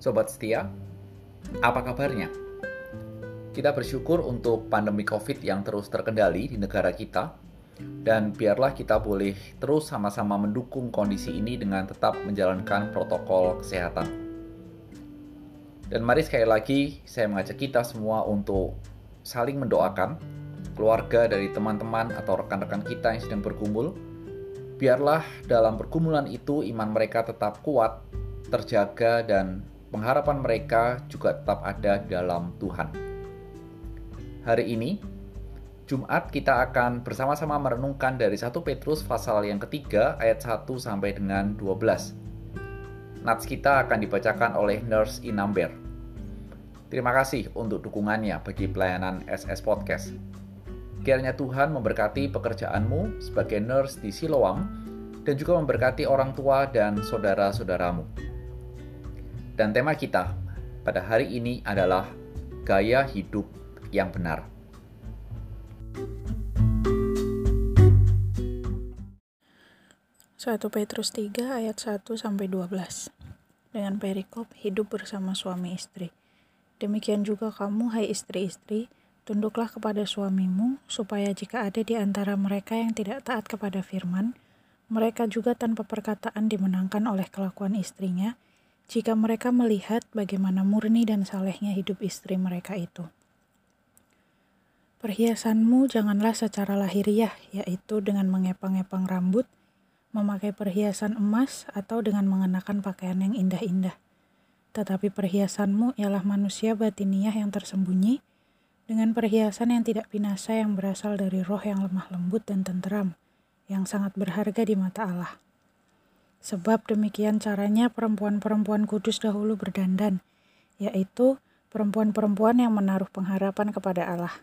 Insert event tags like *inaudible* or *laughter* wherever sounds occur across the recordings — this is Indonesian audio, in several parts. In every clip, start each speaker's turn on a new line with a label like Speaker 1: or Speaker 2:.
Speaker 1: Sobat setia, apa kabarnya? Kita bersyukur untuk pandemi COVID yang terus terkendali di negara kita, dan biarlah kita boleh terus sama-sama mendukung kondisi ini dengan tetap menjalankan protokol kesehatan. Dan mari sekali lagi saya mengajak kita semua untuk saling mendoakan keluarga dari teman-teman atau rekan-rekan kita yang sedang berkumpul. Biarlah dalam pergumulan itu iman mereka tetap kuat, terjaga, dan pengharapan mereka juga tetap ada dalam Tuhan. Hari ini, Jumat kita akan bersama-sama merenungkan dari 1 Petrus pasal yang ketiga ayat 1 sampai dengan 12. Nats kita akan dibacakan oleh Nurse Inamber. Terima kasih untuk dukungannya bagi pelayanan SS Podcast. Kiranya Tuhan memberkati pekerjaanmu sebagai nurse di Siloam dan juga memberkati orang tua dan saudara-saudaramu. Dan tema kita pada hari ini adalah gaya hidup yang benar.
Speaker 2: Satu Petrus 3 ayat 1 sampai 12. Dengan perikop hidup bersama suami istri. Demikian juga kamu hai istri-istri, tunduklah kepada suamimu supaya jika ada di antara mereka yang tidak taat kepada firman, mereka juga tanpa perkataan dimenangkan oleh kelakuan istrinya jika mereka melihat bagaimana murni dan salehnya hidup istri mereka itu. Perhiasanmu janganlah secara lahiriah, yaitu dengan mengepang-epang rambut, memakai perhiasan emas, atau dengan mengenakan pakaian yang indah-indah. Tetapi perhiasanmu ialah manusia batiniah yang tersembunyi, dengan perhiasan yang tidak binasa yang berasal dari roh yang lemah lembut dan tenteram, yang sangat berharga di mata Allah. Sebab demikian caranya perempuan-perempuan kudus dahulu berdandan, yaitu perempuan-perempuan yang menaruh pengharapan kepada Allah.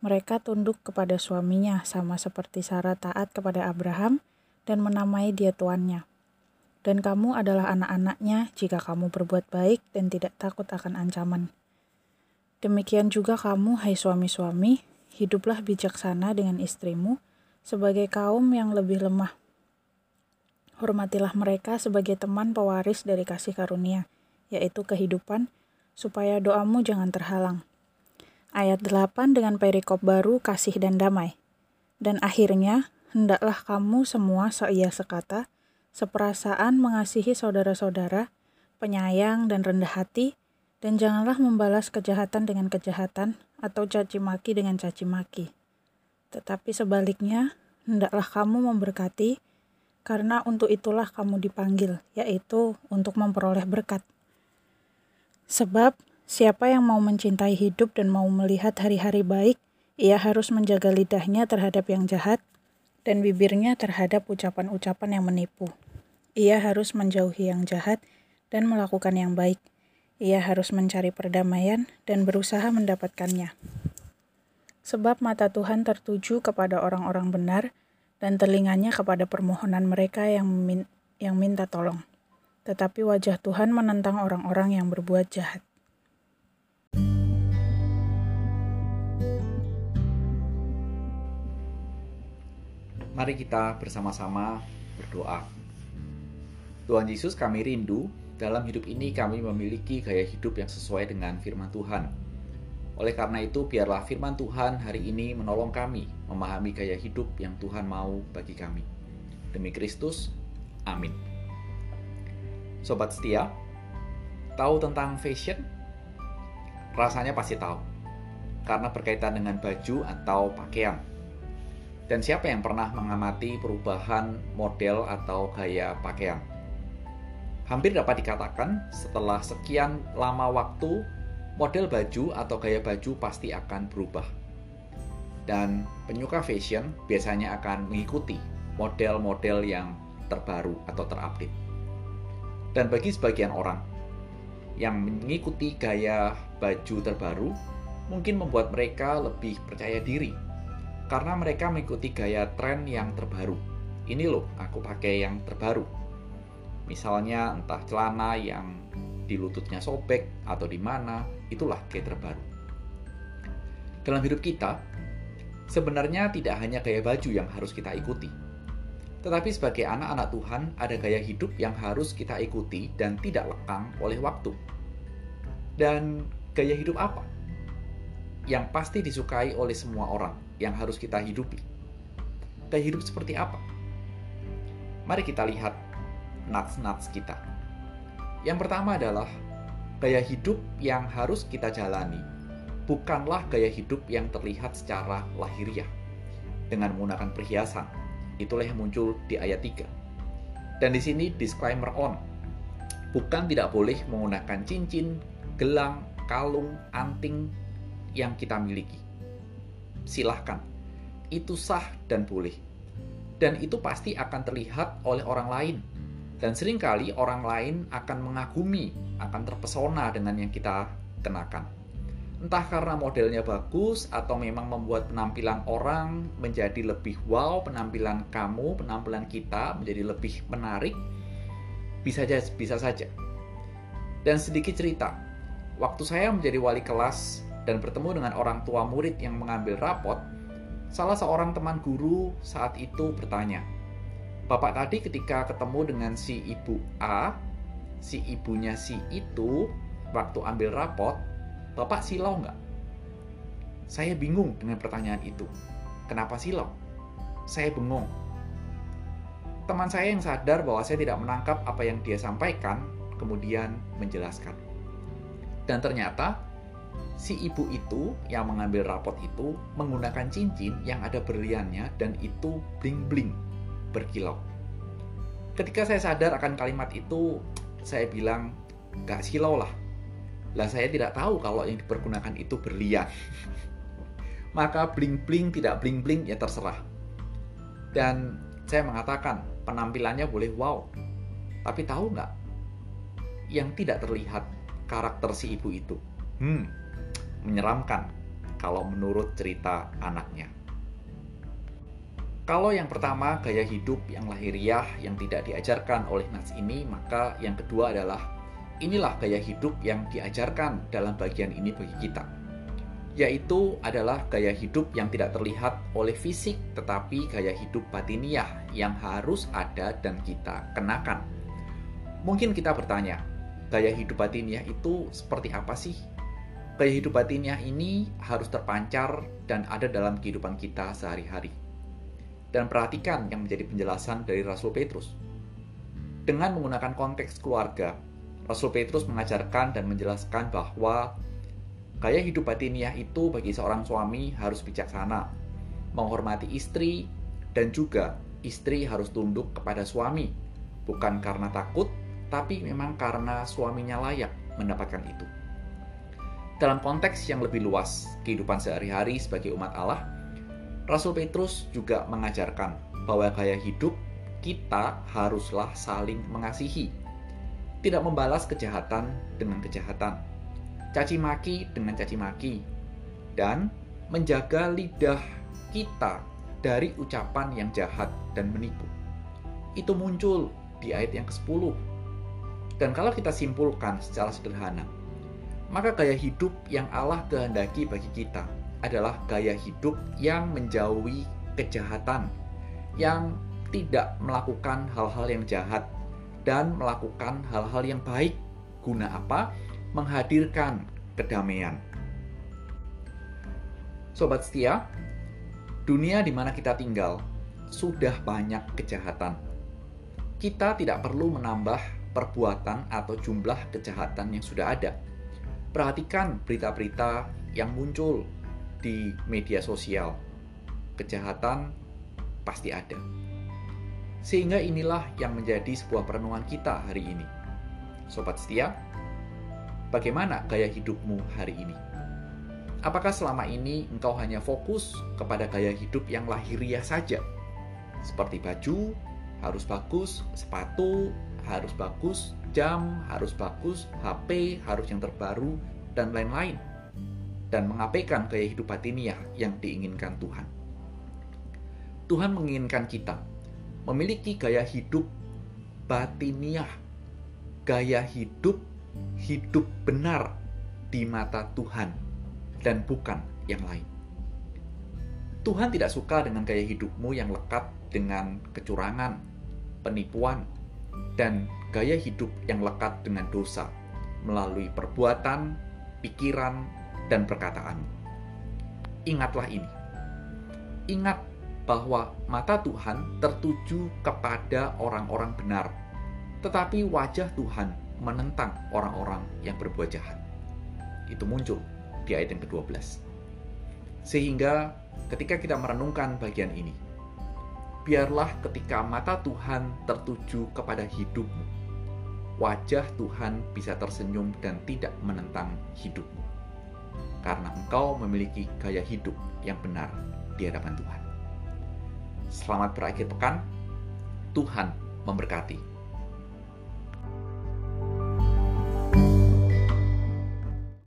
Speaker 2: Mereka tunduk kepada suaminya sama seperti Sarah taat kepada Abraham dan menamai dia tuannya. Dan kamu adalah anak-anaknya jika kamu berbuat baik dan tidak takut akan ancaman. Demikian juga kamu, hai suami-suami, hiduplah bijaksana dengan istrimu sebagai kaum yang lebih lemah Hormatilah mereka sebagai teman pewaris dari kasih karunia, yaitu kehidupan, supaya doamu jangan terhalang. Ayat 8 dengan perikop baru kasih dan damai. Dan akhirnya, hendaklah kamu semua seia sekata, seperasaan mengasihi saudara-saudara, penyayang dan rendah hati, dan janganlah membalas kejahatan dengan kejahatan atau caci maki dengan caci maki. Tetapi sebaliknya, hendaklah kamu memberkati, karena untuk itulah kamu dipanggil, yaitu untuk memperoleh berkat. Sebab siapa yang mau mencintai hidup dan mau melihat hari-hari baik, ia harus menjaga lidahnya terhadap yang jahat dan bibirnya terhadap ucapan-ucapan yang menipu. Ia harus menjauhi yang jahat dan melakukan yang baik. Ia harus mencari perdamaian dan berusaha mendapatkannya. Sebab mata Tuhan tertuju kepada orang-orang benar, dan telinganya kepada permohonan mereka yang, min yang minta tolong. Tetapi wajah Tuhan menentang orang-orang yang berbuat jahat.
Speaker 1: Mari kita bersama-sama berdoa. Tuhan Yesus kami rindu, dalam hidup ini kami memiliki gaya hidup yang sesuai dengan firman Tuhan oleh karena itu, biarlah firman Tuhan hari ini menolong kami memahami gaya hidup yang Tuhan mau bagi kami. Demi Kristus, amin. Sobat setia, tahu tentang fashion? Rasanya pasti tahu, karena berkaitan dengan baju atau pakaian. Dan siapa yang pernah mengamati perubahan model atau gaya pakaian? Hampir dapat dikatakan, setelah sekian lama waktu model baju atau gaya baju pasti akan berubah. Dan penyuka fashion biasanya akan mengikuti model-model yang terbaru atau terupdate. Dan bagi sebagian orang yang mengikuti gaya baju terbaru, mungkin membuat mereka lebih percaya diri karena mereka mengikuti gaya tren yang terbaru. Ini loh, aku pakai yang terbaru. Misalnya entah celana yang di lututnya sobek atau di mana, itulah gaya terbaru. Dalam hidup kita, sebenarnya tidak hanya gaya baju yang harus kita ikuti, tetapi sebagai anak-anak Tuhan ada gaya hidup yang harus kita ikuti dan tidak lekang oleh waktu. Dan gaya hidup apa? Yang pasti disukai oleh semua orang yang harus kita hidupi. Gaya hidup seperti apa? Mari kita lihat nats-nats kita. Yang pertama adalah gaya hidup yang harus kita jalani. Bukanlah gaya hidup yang terlihat secara lahiriah dengan menggunakan perhiasan. Itulah yang muncul di ayat 3. Dan di sini disclaimer on. Bukan tidak boleh menggunakan cincin, gelang, kalung, anting yang kita miliki. Silahkan, itu sah dan boleh. Dan itu pasti akan terlihat oleh orang lain. Dan sering kali orang lain akan mengagumi, akan terpesona dengan yang kita kenakan. Entah karena modelnya bagus atau memang membuat penampilan orang menjadi lebih wow, penampilan kamu, penampilan kita menjadi lebih menarik, bisa saja, bisa saja. Dan sedikit cerita, Waktu saya menjadi wali kelas dan bertemu dengan orang tua murid yang mengambil rapot, salah seorang teman guru saat itu bertanya, Bapak tadi ketika ketemu dengan si ibu A, si ibunya si itu, waktu ambil rapot, Bapak silau nggak? Saya bingung dengan pertanyaan itu. Kenapa silau? Saya bengong. Teman saya yang sadar bahwa saya tidak menangkap apa yang dia sampaikan, kemudian menjelaskan. Dan ternyata si ibu itu yang mengambil rapot itu menggunakan cincin yang ada berliannya dan itu bling-bling berkilau. Ketika saya sadar akan kalimat itu, saya bilang, gak silau lah. Lah saya tidak tahu kalau yang dipergunakan itu berlian. *laughs* Maka bling-bling tidak bling-bling ya terserah. Dan saya mengatakan penampilannya boleh wow. Tapi tahu nggak? Yang tidak terlihat karakter si ibu itu. Hmm, menyeramkan kalau menurut cerita anaknya. Kalau yang pertama gaya hidup yang lahiriah yang tidak diajarkan oleh Nats ini, maka yang kedua adalah inilah gaya hidup yang diajarkan dalam bagian ini bagi kita. Yaitu adalah gaya hidup yang tidak terlihat oleh fisik tetapi gaya hidup batiniah yang harus ada dan kita kenakan. Mungkin kita bertanya, gaya hidup batiniah itu seperti apa sih? Gaya hidup batiniah ini harus terpancar dan ada dalam kehidupan kita sehari-hari. Dan perhatikan yang menjadi penjelasan dari Rasul Petrus. Dengan menggunakan konteks keluarga, Rasul Petrus mengajarkan dan menjelaskan bahwa gaya hidup batiniah itu bagi seorang suami harus bijaksana, menghormati istri, dan juga istri harus tunduk kepada suami, bukan karena takut, tapi memang karena suaminya layak mendapatkan itu. Dalam konteks yang lebih luas, kehidupan sehari-hari sebagai umat Allah, Rasul Petrus juga mengajarkan bahwa gaya hidup kita haruslah saling mengasihi, tidak membalas kejahatan dengan kejahatan, caci maki dengan caci maki, dan menjaga lidah kita dari ucapan yang jahat dan menipu. Itu muncul di ayat yang ke-10 dan kalau kita simpulkan secara sederhana, maka gaya hidup yang Allah kehendaki bagi kita adalah gaya hidup yang menjauhi kejahatan, yang tidak melakukan hal-hal yang jahat dan melakukan hal-hal yang baik. Guna apa? Menghadirkan kedamaian. Sobat setia, dunia di mana kita tinggal sudah banyak kejahatan. Kita tidak perlu menambah perbuatan atau jumlah kejahatan yang sudah ada. Perhatikan berita-berita yang muncul di media sosial. Kejahatan pasti ada. Sehingga inilah yang menjadi sebuah perenungan kita hari ini. Sobat setia, bagaimana gaya hidupmu hari ini? Apakah selama ini engkau hanya fokus kepada gaya hidup yang lahiriah saja? Seperti baju, harus bagus, sepatu, harus bagus, jam harus bagus, HP harus yang terbaru, dan lain-lain. Dan mengabaikan gaya hidup batiniah yang diinginkan Tuhan. Tuhan menginginkan kita memiliki gaya hidup batiniah, gaya hidup hidup benar di mata Tuhan dan bukan yang lain. Tuhan tidak suka dengan gaya hidupmu yang lekat dengan kecurangan, penipuan, dan gaya hidup yang lekat dengan dosa melalui perbuatan pikiran, dan perkataan. Ingatlah ini. Ingat bahwa mata Tuhan tertuju kepada orang-orang benar, tetapi wajah Tuhan menentang orang-orang yang berbuat jahat. Itu muncul di ayat yang ke-12. Sehingga ketika kita merenungkan bagian ini, biarlah ketika mata Tuhan tertuju kepada hidupmu, wajah Tuhan bisa tersenyum dan tidak menentang hidupmu. Karena engkau memiliki gaya hidup yang benar di hadapan Tuhan. Selamat berakhir pekan. Tuhan memberkati.